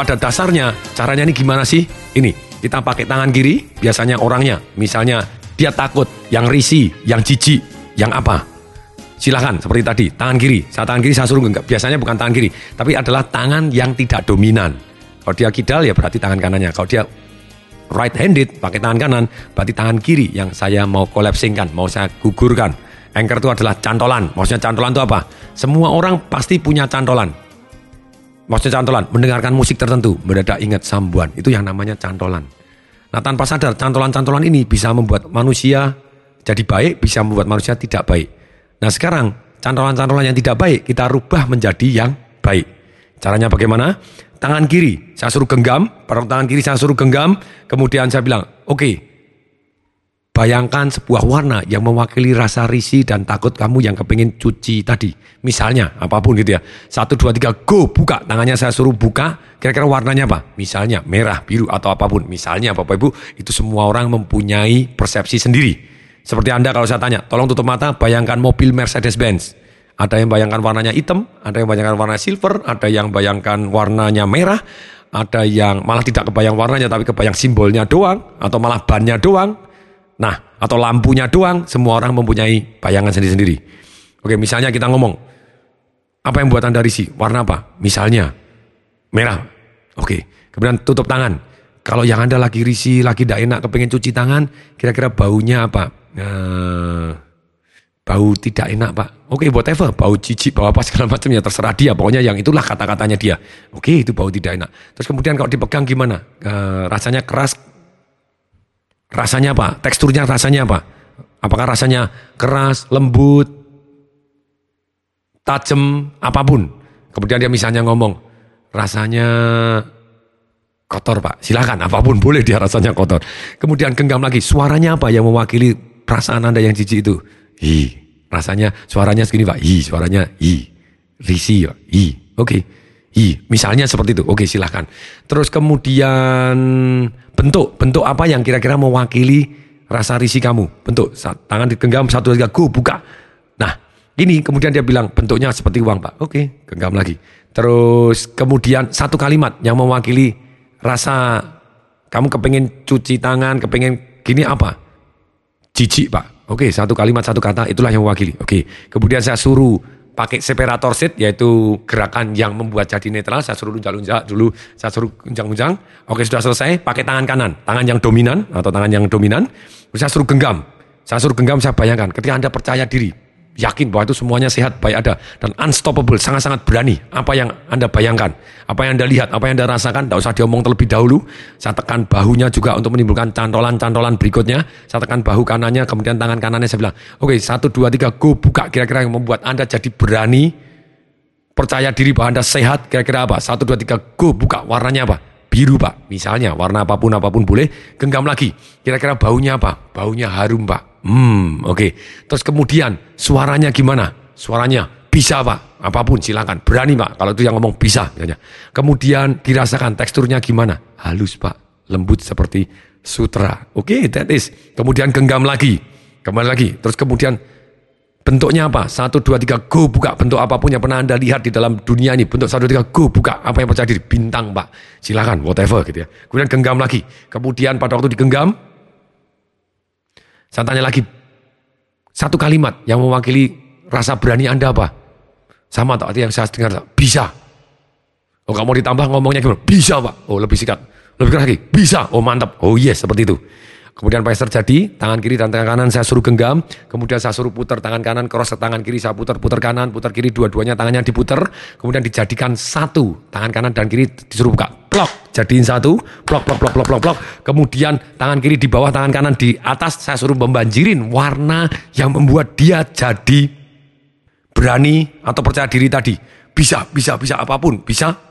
pada dasarnya caranya ini gimana sih? Ini, kita pakai tangan kiri, biasanya orangnya, misalnya dia takut, yang risih, yang jijik, yang apa? Silahkan, seperti tadi, tangan kiri. Saya tangan kiri, saya suruh enggak. Biasanya bukan tangan kiri, tapi adalah tangan yang tidak dominan. Kalau dia kidal, ya berarti tangan kanannya. Kalau dia right handed, pakai tangan kanan, berarti tangan kiri yang saya mau kolapsingkan, mau saya gugurkan. Anchor itu adalah cantolan. Maksudnya cantolan itu apa? Semua orang pasti punya cantolan maksudnya cantolan, mendengarkan musik tertentu, mendadak ingat sambuan, itu yang namanya cantolan. Nah tanpa sadar, cantolan-cantolan ini bisa membuat manusia jadi baik, bisa membuat manusia tidak baik. Nah sekarang, cantolan-cantolan yang tidak baik, kita rubah menjadi yang baik. Caranya bagaimana? Tangan kiri, saya suruh genggam, pada tangan kiri saya suruh genggam, kemudian saya bilang, oke, okay, Bayangkan sebuah warna yang mewakili rasa risih dan takut kamu yang kepingin cuci tadi. Misalnya, apa pun gitu ya. Satu, dua, tiga, go, buka. Tangannya saya suruh buka, kira-kira warnanya apa? Misalnya merah, biru, atau apa pun. Misalnya Bapak Ibu, itu semua orang mempunyai persepsi sendiri. Seperti Anda kalau saya tanya, tolong tutup mata, bayangkan mobil Mercedes-Benz. Ada yang bayangkan warnanya hitam, ada yang bayangkan warna silver, ada yang bayangkan warnanya merah, ada yang malah tidak kebayang warnanya tapi kebayang simbolnya doang, atau malah bannya doang, Nah, atau lampunya doang, semua orang mempunyai bayangan sendiri-sendiri. Oke, misalnya kita ngomong, apa yang buat Anda risih? Warna apa? Misalnya, merah. Oke, kemudian tutup tangan. Kalau yang Anda lagi risih, lagi tidak enak, kepengen cuci tangan, kira-kira baunya apa? Uh, bau tidak enak pak. Oke, whatever, bau jijik, bau apa segala macam ya terserah dia. Pokoknya yang itulah kata-katanya dia. Oke, itu bau tidak enak. Terus kemudian kalau dipegang gimana? Uh, rasanya keras, Rasanya apa? Teksturnya rasanya apa? Apakah rasanya keras, lembut, tajam, apa pun. Kemudian dia misalnya ngomong, rasanya kotor pak. Silakan, apa pun boleh dia rasanya kotor. Kemudian genggam lagi, suaranya apa yang mewakili perasaan anda yang jijik itu? Hi, rasanya suaranya segini pak. Hi, suaranya hi, risi, hi. Oke. Okay. I, misalnya seperti itu. Oke, silahkan. Terus kemudian bentuk, bentuk apa yang kira-kira mewakili rasa risih kamu? Bentuk, tangan digenggam satu tiga, go buka. Nah, ini kemudian dia bilang bentuknya seperti uang pak. Oke, genggam lagi. Terus kemudian satu kalimat yang mewakili rasa kamu kepengen cuci tangan, kepengen gini apa? Jijik pak. Oke, satu kalimat, satu kata, itulah yang mewakili. Oke, kemudian saya suruh pakai separator seat yaitu gerakan yang membuat jadi netral. Saya suruh lunjak-lunjak dulu saya suruh unjang-unjang. Oke sudah selesai pakai tangan kanan. Tangan yang dominan atau tangan yang dominan. Saya suruh genggam. Saya suruh genggam saya bayangkan. Ketika anda percaya diri yakin bahwa itu semuanya sehat, baik ada, dan unstoppable, sangat-sangat berani. Apa yang Anda bayangkan, apa yang Anda lihat, apa yang Anda rasakan, tidak usah diomong terlebih dahulu. Saya tekan bahunya juga untuk menimbulkan cantolan-cantolan berikutnya. Saya tekan bahu kanannya, kemudian tangan kanannya saya bilang, oke, okay, satu, dua, tiga, go, buka. Kira-kira yang membuat Anda jadi berani, percaya diri bahwa Anda sehat, kira-kira apa? Satu, dua, tiga, go, buka. Warnanya apa? Biru pak, misalnya warna apa pun apa pun boleh, genggam lagi. Kira-kira baunya apa? Baunya harum pak. Hmm, oke. Okay. Terus kemudian suaranya gimana? Suaranya bisa pak, apa pun silakan. Berani pak, kalau itu yang ngomong bisa. Misalnya. Kemudian dirasakan teksturnya gimana? Halus pak, lembut seperti sutra. Oke, okay, that is. Kemudian genggam lagi, kembali lagi. Terus kemudian Bentuknya apa? Satu, dua, tiga, go, buka. Bentuk apa pun yang pernah Anda lihat di dalam dunia ini. Bentuk satu, dua, tiga, go, buka. Apa yang percaya diri? Bintang, Pak. Silakan, whatever gitu ya. Kemudian genggam lagi. Kemudian pada waktu digenggam, saya tanya lagi. Satu kalimat yang mewakili rasa berani Anda apa? Sama tak yang saya dengar? Bisa. Oh, kamu ditambah ngomongnya gimana? Bisa, Pak. Oh, lebih sikat. Lebih keras lagi. Bisa. Oh, mantap. Oh, yes, seperti itu. Kemudian apa yang terjadi? Tangan kiri dan tangan kanan saya suruh genggam. Kemudian saya suruh putar tangan kanan, cross ke tangan kiri, saya putar, putar kanan, putar kiri, dua-duanya tangannya diputar. Kemudian dijadikan satu. Tangan kanan dan kiri disuruh buka. Plok, jadiin satu. Plok, plok, plok, plok, plok, plok. Kemudian tangan kiri di bawah, tangan kanan di atas. Saya suruh membanjirin warna yang membuat dia jadi berani atau percaya diri tadi. Bisa, bisa, bisa apa pun. Bisa,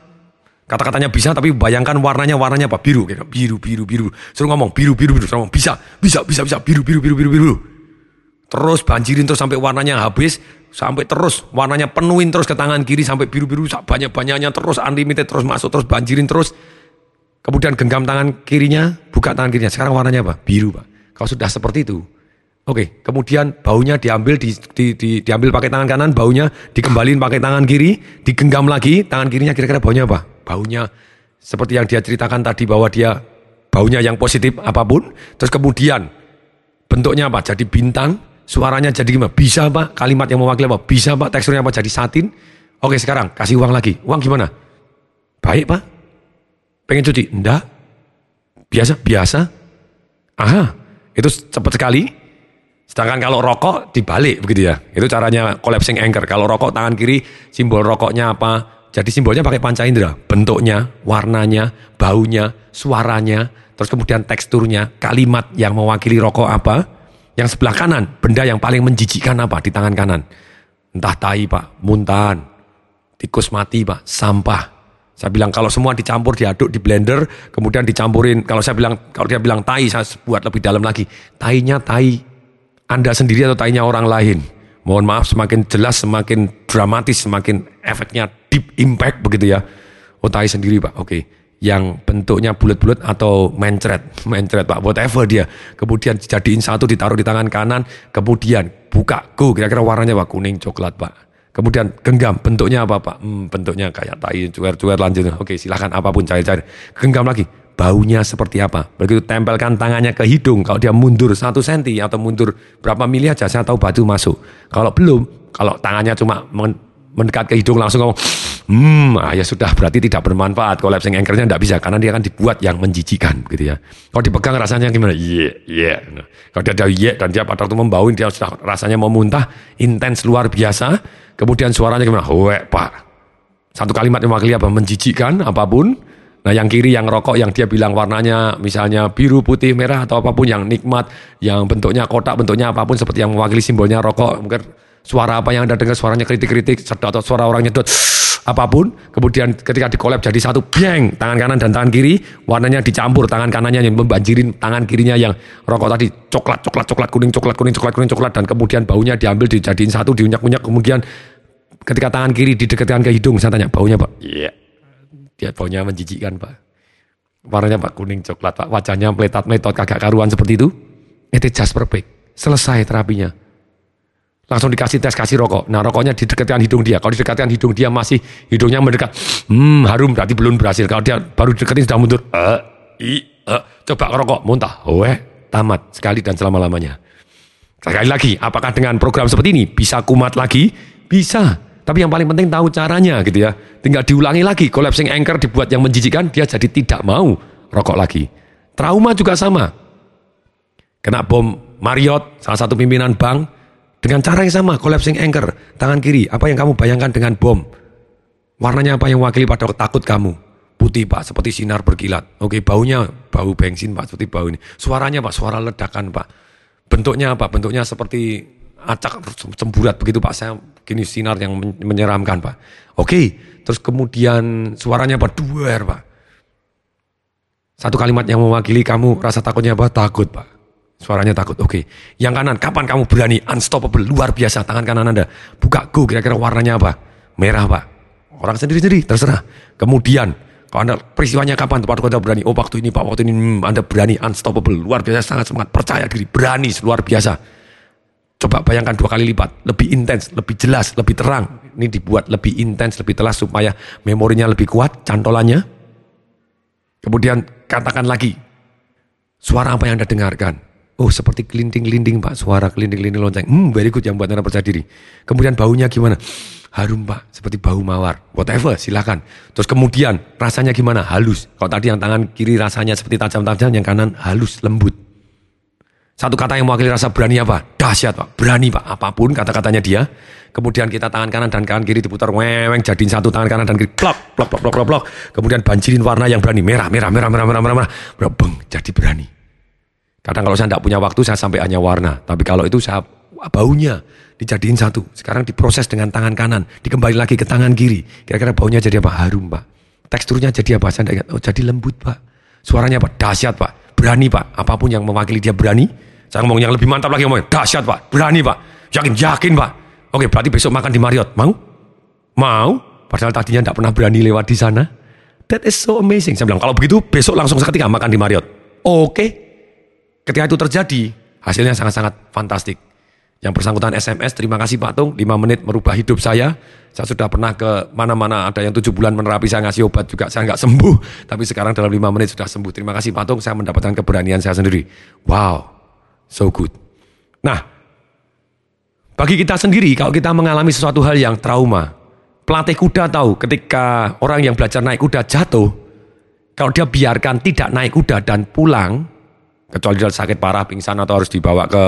Kata-katanya bisa tapi bayangkan warnanya warnanya apa? Biru, kayak biru, biru, biru. Suruh ngomong biru, biru, biru. Suruh ngomong bisa, bisa, bisa, bisa, biru, biru, biru, biru, biru. Terus banjirin terus sampai warnanya habis, sampai terus warnanya penuhin terus ke tangan kiri sampai biru-biru banyak-banyaknya terus unlimited terus masuk terus banjirin terus. Kemudian genggam tangan kirinya, buka tangan kirinya. Sekarang warnanya apa? Biru, Pak. Kalau sudah seperti itu, Oke, kemudian baunya diambil di, di, di, diambil pakai tangan kanan, baunya dikembalin pakai tangan kiri, digenggam lagi, tangan kirinya kira-kira baunya apa? Baunya seperti yang dia ceritakan tadi bahwa dia baunya yang positif apa pun, terus kemudian bentuknya apa? Jadi bintang, suaranya jadi gimana? Bisa pak, kalimat yang mewakili apa? Bisa pak, teksturnya apa? Jadi satin. Oke sekarang kasih uang lagi. Uang gimana? Baik pak. Pengen cuci? Enggak. Biasa? Biasa. Aha, itu cepat sekali. Sedangkan kalau rokok dibalik begitu ya. Itu caranya collapsing anchor. Kalau rokok tangan kiri simbol rokoknya apa? Jadi simbolnya pakai panca indera. Bentuknya, warnanya, baunya, suaranya, terus kemudian teksturnya, kalimat yang mewakili rokok apa. Yang sebelah kanan, benda yang paling menjijikkan apa di tangan kanan. Entah tai pak, muntahan, tikus mati pak, sampah, saya bilang kalau semua dicampur, diaduk, di blender, kemudian dicampurin. Kalau saya bilang, kalau dia bilang tai, saya buat lebih dalam lagi. Tainya tai Anda sendiri atau tainya orang lain. Mohon maaf, semakin jelas, semakin dramatis, semakin efeknya deep impact begitu ya. Oh tai sendiri pak, oke. Yang bentuknya bulat-bulat atau mencret, mencret pak, whatever dia. Kemudian jadiin satu, ditaruh di tangan kanan, kemudian buka, go, kira-kira warnanya pak, kuning, coklat pak Kemudian genggam, bentuknya apa Pak? Hmm, bentuknya kayak tai, cuer-cuer lanjut. Oke silahkan apa pun cair-cair. Genggam lagi, baunya seperti apa? Begitu tempelkan tangannya ke hidung, kalau dia mundur satu senti atau mundur berapa mili aja, saya tahu batu masuk. Kalau belum, kalau tangannya cuma mendekat ke hidung langsung ngomong, hmm, ah, ya sudah berarti tidak bermanfaat. Collapsing anchornya tidak bisa karena dia akan dibuat yang menjijikan gitu ya. Kalau dipegang rasanya gimana? Iya, yeah, iya. Yeah. Kalau dia ada iya yeah, dan dia pada waktu membauin dia sudah rasanya mau muntah, intens luar biasa Kemudian suaranya gimana? Wek pak. Satu kalimat yang mewakili apa? Menjijikkan apa pun. Nah yang kiri yang rokok yang dia bilang warnanya misalnya biru, putih, merah atau apa pun yang nikmat. Yang bentuknya kotak, bentuknya apa pun seperti yang mewakili simbolnya rokok. Mungkin suara apa yang Anda dengar suaranya kritik-kritik atau suara orang nyedot apa pun kemudian ketika dikolab jadi satu bang tangan kanan dan tangan kiri warnanya dicampur tangan kanannya yang membanjirin tangan kirinya yang rokok tadi coklat coklat coklat kuning coklat kuning coklat kuning coklat dan kemudian baunya diambil dijadiin satu diunyak-unyak kemudian ketika tangan kiri didekatkan ke hidung saya tanya baunya pak iya yeah. Dia baunya menjijikkan pak warnanya pak kuning coklat pak wajahnya meletat metot kagak karuan seperti itu itu just perfect selesai terapinya langsung dikasih tes kasih rokok. Nah rokoknya didekatkan hidung dia. Kalau didekatkan hidung dia masih hidungnya mendekat, hmm harum berarti belum berhasil. Kalau dia baru didekatin sudah mundur, eh, i, eh, coba rokok muntah, weh tamat sekali dan selama lamanya. Sekali lagi, apakah dengan program seperti ini bisa kumat lagi? Bisa. Tapi yang paling penting tahu caranya gitu ya. Tinggal diulangi lagi. Collapsing anchor dibuat yang menjijikan, dia jadi tidak mau rokok lagi. Trauma juga sama. Kena bom Marriott, salah satu pimpinan bank, dengan cara yang sama, collapsing anchor, tangan kiri, apa yang kamu bayangkan dengan bom? Warnanya apa yang wakili pada takut kamu? Putih pak, seperti sinar berkilat. Oke, baunya bau bensin pak, seperti bau ini. Suaranya pak, suara ledakan pak. Bentuknya apa? Bentuknya seperti acak cemburat begitu pak. Saya gini sinar yang menyeramkan pak. Oke, terus kemudian suaranya apa? Duer pak. Satu kalimat yang mewakili kamu rasa takutnya apa? Takut pak. Suaranya takut. Oke. Yang kanan, kapan kamu berani? Unstoppable. Luar biasa. Tangan kanan Anda. Buka go. Kira-kira warnanya apa? Merah, Pak. Orang sendiri-sendiri. Terserah. Kemudian, kalau Anda peristiwanya kapan? Tepat Anda berani. Oh, waktu ini Pak. Waktu ini hmm, Anda berani. Unstoppable. Luar biasa. Sangat semangat. Percaya diri. Berani. Luar biasa. Coba bayangkan dua kali lipat. Lebih intens. Lebih jelas. Lebih terang. Ini dibuat lebih intens. Lebih telas. Supaya memorinya lebih kuat. Cantolannya. Kemudian katakan lagi. Suara apa yang Anda dengarkan? Oh seperti kelinting-kelinting pak, suara kelinting-kelinting lonceng. Hmm very good yang buat anda percaya diri. Kemudian baunya gimana? Harum pak, seperti bau mawar. Whatever, silakan. Terus kemudian rasanya gimana? Halus. Kalau tadi yang tangan kiri rasanya seperti tajam-tajam, yang kanan halus, lembut. Satu kata yang mewakili rasa berani apa? Dahsyat pak, berani pak. Apa pun kata-katanya dia. Kemudian kita tangan kanan dan kanan kiri diputar weweng jadiin satu tangan kanan dan kiri plok plok plok plok plok plok. Kemudian banjirin warna yang berani merah merah merah merah merah merah merah. Beng, jadi berani. Kadang kalau saya tidak punya waktu saya sampai hanya warna. Tapi kalau itu saya baunya dijadiin satu. Sekarang diproses dengan tangan kanan, dikembali lagi ke tangan kiri. Kira-kira baunya jadi apa? Harum pak. Teksturnya jadi apa? Saya tidak ingat. Oh jadi lembut pak. Suaranya apa? Dahsyat pak. Berani pak. Apa pun yang mewakili dia berani. Saya ngomong yang lebih mantap lagi ngomong dahsyat pak. Berani pak. Yakin yakin pak. Oke berarti besok makan di Marriott. Mau? Mau? Padahal tadinya tidak pernah berani lewat di sana. That is so amazing. Saya bilang kalau begitu besok langsung seketika makan di Marriott. Oke. Ketika itu terjadi, hasilnya sangat-sangat fantastik. Yang bersangkutan SMS, terima kasih Pak Tung, 5 menit merubah hidup saya. Saya sudah pernah ke mana-mana, ada yang 7 bulan menerapi, saya ngasih obat juga, saya nggak sembuh. Tapi sekarang dalam 5 menit sudah sembuh. Terima kasih Pak Tung, saya mendapatkan keberanian saya sendiri. Wow, so good. Nah, bagi kita sendiri, kalau kita mengalami sesuatu hal yang trauma, pelatih kuda tahu ketika orang yang belajar naik kuda jatuh, kalau dia biarkan tidak naik kuda dan pulang, kecuali dia sakit parah, pingsan atau harus dibawa ke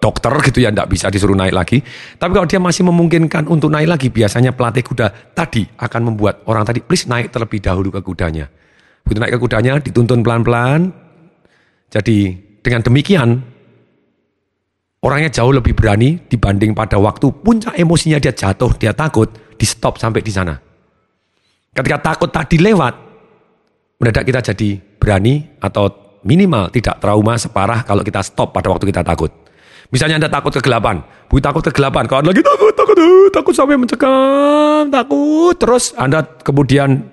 dokter gitu ya, tidak bisa disuruh naik lagi. Tapi kalau dia masih memungkinkan untuk naik lagi, biasanya pelatih kuda tadi akan membuat orang tadi, please naik terlebih dahulu ke kudanya. Begitu naik ke kudanya, dituntun pelan-pelan. Jadi dengan demikian, orangnya jauh lebih berani dibanding pada waktu puncak emosinya dia jatuh, dia takut, di stop sampai di sana. Ketika takut tadi lewat, mendadak kita jadi berani atau minimal tidak trauma separah kalau kita stop pada waktu kita takut. Misalnya Anda takut kegelapan, Bu takut kegelapan, Anda lagi takut, takut, uh, takut sampai mencekam, takut, terus Anda kemudian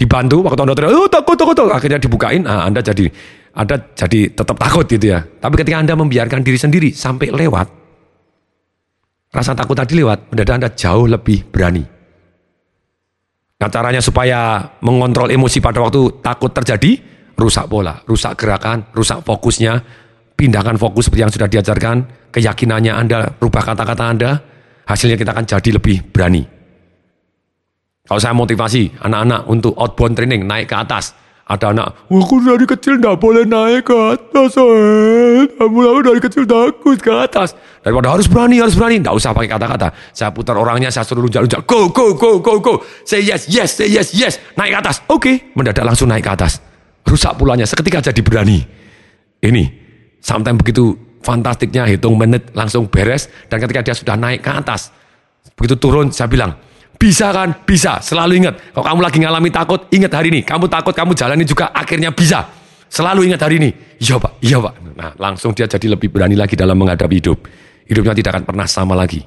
dibantu waktu Anda teriak, oh, takut, takut, takut, akhirnya dibukain, nah, Anda jadi Anda jadi tetap takut gitu ya. Tapi ketika Anda membiarkan diri sendiri sampai lewat, rasa takut tadi lewat, mendadak Anda jauh lebih berani. Nah caranya supaya mengontrol emosi pada waktu takut terjadi, rusak pola, rusak gerakan, rusak fokusnya, pindahkan fokus seperti yang sudah diajarkan, keyakinannya Anda, rubah kata-kata Anda, hasilnya kita akan jadi lebih berani. Kalau saya motivasi anak-anak untuk outbound training, naik ke atas, ada anak, aku dari kecil tidak boleh naik ke atas, eh. kamu aku dari kecil takut ke atas. Daripada harus berani, harus berani, tidak usah pakai kata-kata. Saya putar orangnya, saya suruh lunjak-lunjak, go, go, go, go, go, say yes, yes, say yes, yes, naik ke atas, oke, okay. mendadak langsung naik ke atas rusak pulanya, seketika jadi berani. Ini, sometimes begitu fantastiknya hitung menit langsung beres, dan ketika dia sudah naik ke atas, begitu turun saya bilang, bisa kan? Bisa. Selalu ingat. Kalau kamu lagi ngalami takut, ingat hari ini. Kamu takut, kamu jalani juga akhirnya bisa. Selalu ingat hari ini. Iya pak, iya pak. Nah langsung dia jadi lebih berani lagi dalam menghadapi hidup. Hidupnya tidak akan pernah sama lagi.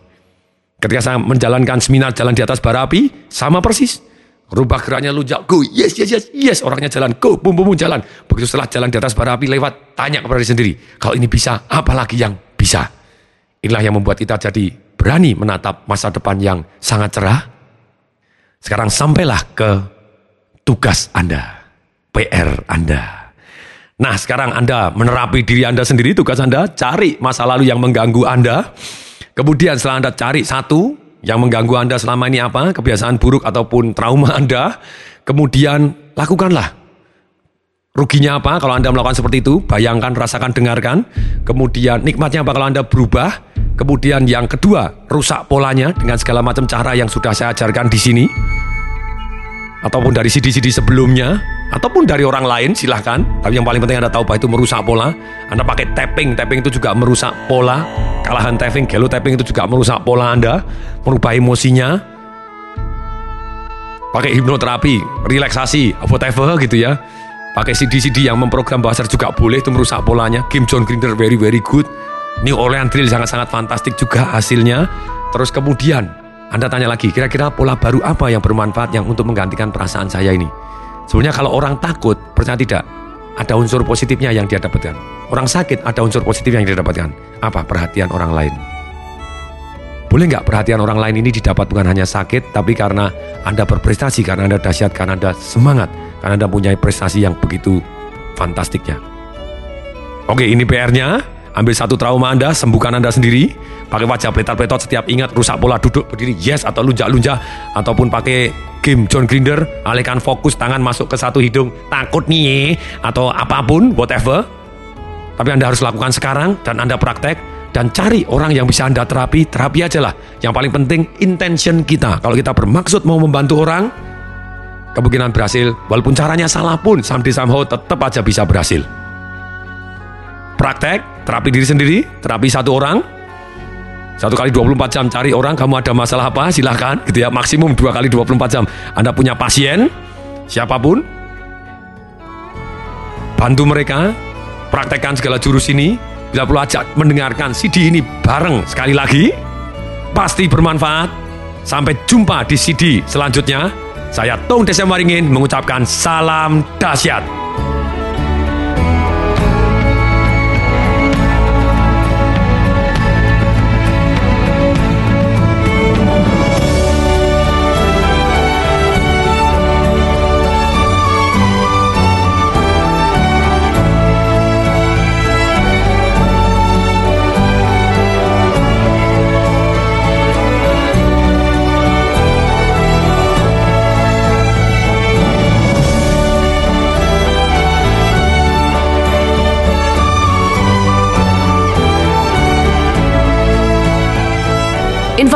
Ketika saya menjalankan seminar jalan di atas bara api, sama persis. Rubah geraknya lunjak, go, yes, yes, yes, yes. Orangnya jalan, go, bum, bum, bum, jalan. Begitu setelah jalan di atas bara api lewat, tanya kepada diri sendiri. Kalau ini bisa, apalagi yang bisa? Inilah yang membuat kita jadi berani menatap masa depan yang sangat cerah. Sekarang sampailah ke tugas Anda, PR Anda. Nah sekarang Anda menerapi diri Anda sendiri, tugas Anda cari masa lalu yang mengganggu Anda. Kemudian setelah Anda cari satu, yang mengganggu Anda selama ini apa, kebiasaan buruk ataupun trauma Anda, kemudian lakukanlah. Ruginya apa kalau Anda melakukan seperti itu? Bayangkan, rasakan, dengarkan. Kemudian nikmatnya apa kalau Anda berubah? Kemudian yang kedua, rusak polanya dengan segala macam cara yang sudah saya ajarkan di sini. Ataupun dari CD-CD sebelumnya ataupun dari orang lain silahkan tapi yang paling penting anda tahu bahwa itu merusak pola anda pakai tapping tapping itu juga merusak pola kalahan tapping gelo tapping itu juga merusak pola anda merubah emosinya pakai hipnoterapi relaksasi whatever gitu ya pakai CD-CD yang memprogram bahasa juga boleh itu merusak polanya Kim John Grinder very very good New Orleans Drill sangat-sangat fantastik juga hasilnya terus kemudian anda tanya lagi, kira-kira pola baru apa yang bermanfaat yang untuk menggantikan perasaan saya ini? Sebenarnya kalau orang takut, percaya tidak, ada unsur positifnya yang dia dapatkan. Orang sakit ada unsur positif yang dia dapatkan. Apa? Perhatian orang lain. Boleh nggak perhatian orang lain ini didapat bukan hanya sakit, tapi karena Anda berprestasi, karena Anda dahsyat, karena Anda semangat, Anda punya prestasi yang begitu fantastiknya. Oke, ini PR-nya. Ambil satu trauma Anda, sembuhkan Anda sendiri. Pakai wajah pletot-pletot setiap ingat rusak pola duduk berdiri yes atau lunjak-lunjak ataupun pakai game John Grinder, alihkan fokus tangan masuk ke satu hidung, takut nih atau apa pun, whatever. Tapi Anda harus lakukan sekarang dan Anda praktek dan cari orang yang bisa Anda terapi, terapi aja lah. Yang paling penting intention kita. Kalau kita bermaksud mau membantu orang, kemungkinan berhasil, walaupun caranya salah pun, someday somehow tetap aja bisa berhasil. Praktek, terapi diri sendiri, terapi satu orang, satu kali 24 jam cari orang kamu ada masalah apa silahkan gitu ya. Maksimum dua kali 24 jam. Anda punya pasien siapa pun bantu mereka praktekkan segala jurus ini. Bila perlu ajak mendengarkan CD ini bareng sekali lagi pasti bermanfaat. Sampai jumpa di CD selanjutnya saya Tong Desemaringin mengucapkan salam dahsyat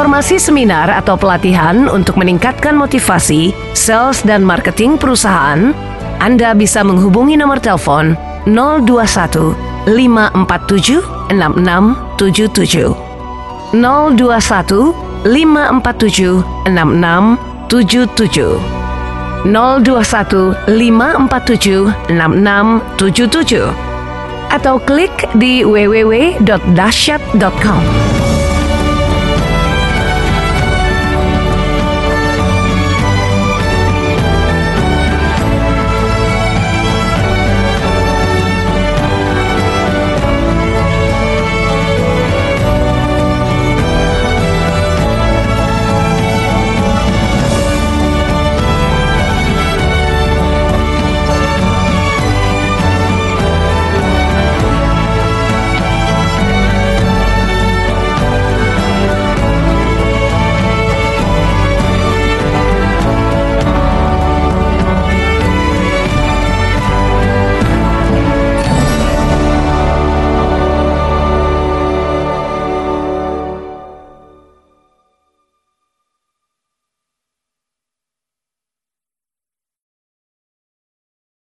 Informasi seminar atau pelatihan untuk meningkatkan motivasi, sales dan marketing perusahaan, Anda bisa menghubungi nomor telepon 021 547 6677. 021 547 6677. 021 547 6677 atau klik di www.dasyat.com.